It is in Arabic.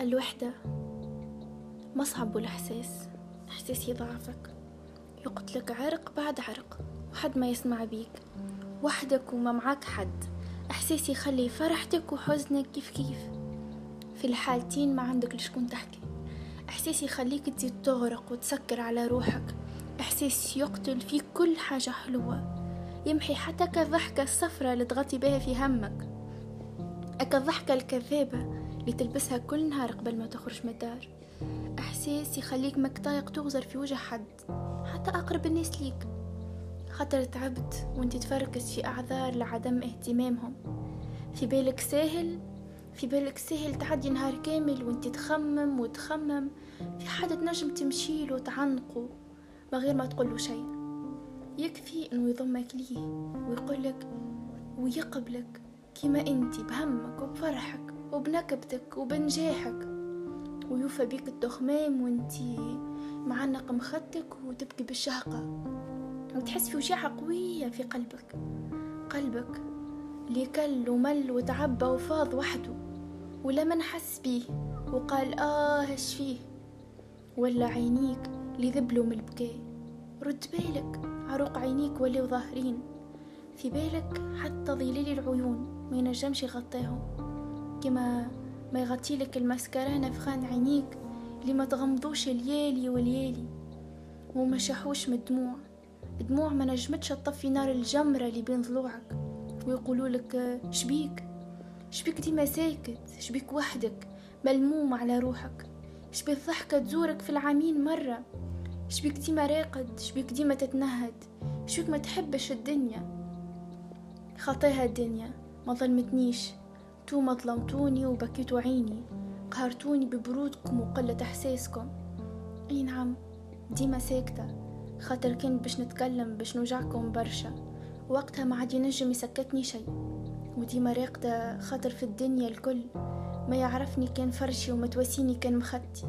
الوحدة. ما صعب الإحساس. إحساس يضعفك. يقتلك عرق بعد عرق. وحد ما يسمع بيك. وحدك وما معاك حد. إحساس يخلي فرحتك وحزنك كيف كيف. في الحالتين ما عندك لشكون تحكي. إحساس يخليك تزيد تغرق وتسكر على روحك. إحساس يقتل فيك كل حاجة حلوة. يمحي حتى كالضحكة الصفرة اللي تغطي بها في همك. الضحكة الكذابة. اللي تلبسها كل نهار قبل ما تخرج من الدار. إحساس يخليك مكتايق تغزر في وجه حد حتى أقرب الناس ليك. خاطر تعبت وانت تفركس في أعذار لعدم اهتمامهم. في بالك ساهل في بالك سهل تعدي نهار كامل وانت تخمم وتخمم. في حد تنجم تمشيله وتعنقه من غير ما تقوله شيء. يكفي إنه يضمك ليه ويقولك ويقبلك كيما انت بهمك وبفرحك. وبنكبتك وبنجاحك ويوفى بيك التخمام وانتي معنق مخدك وتبكي بالشهقة. وتحس في وجاعة قوية في قلبك قلبك اللي كل ومل وتعبى وفاض وحده ولا من حس بيه وقال آه اش فيه؟ ولا عينيك اللي ذبلوا من البكاء رد بالك عروق عينيك ولي ظاهرين في بالك حتى ظليل العيون ما ينجمش يغطيهم. كما ما يغطيلك المسكرة نفخان عينيك اللي ما تغمضوش الليالي والليالي وما شحوش من الدموع. دموع ما نجمتش تطفي نار الجمرة اللي بين ضلوعك ويقولوا لك شبيك؟ شبيك ديما ساكت؟ شبيك وحدك؟ ملموم على روحك؟ شبيك ضحكة تزورك في العامين مرة؟ شبيك ديما راقد؟ شبيك ديما تتنهد؟ شبيك ما تحبش الدنيا؟ خطيها الدنيا ما ظلمتنيش. ما ظلمتوني وبكيتوا عيني قهرتوني ببرودكم وقلة إحساسكم. أي نعم ديما ساكتة. خاطر كان باش نتكلم باش نوجعكم برشا. وقتها ما عاد ينجم يسكتني شي وديما راقدة خاطر في الدنيا الكل. ما يعرفني كان فرشي ومتوسيني كان مخدي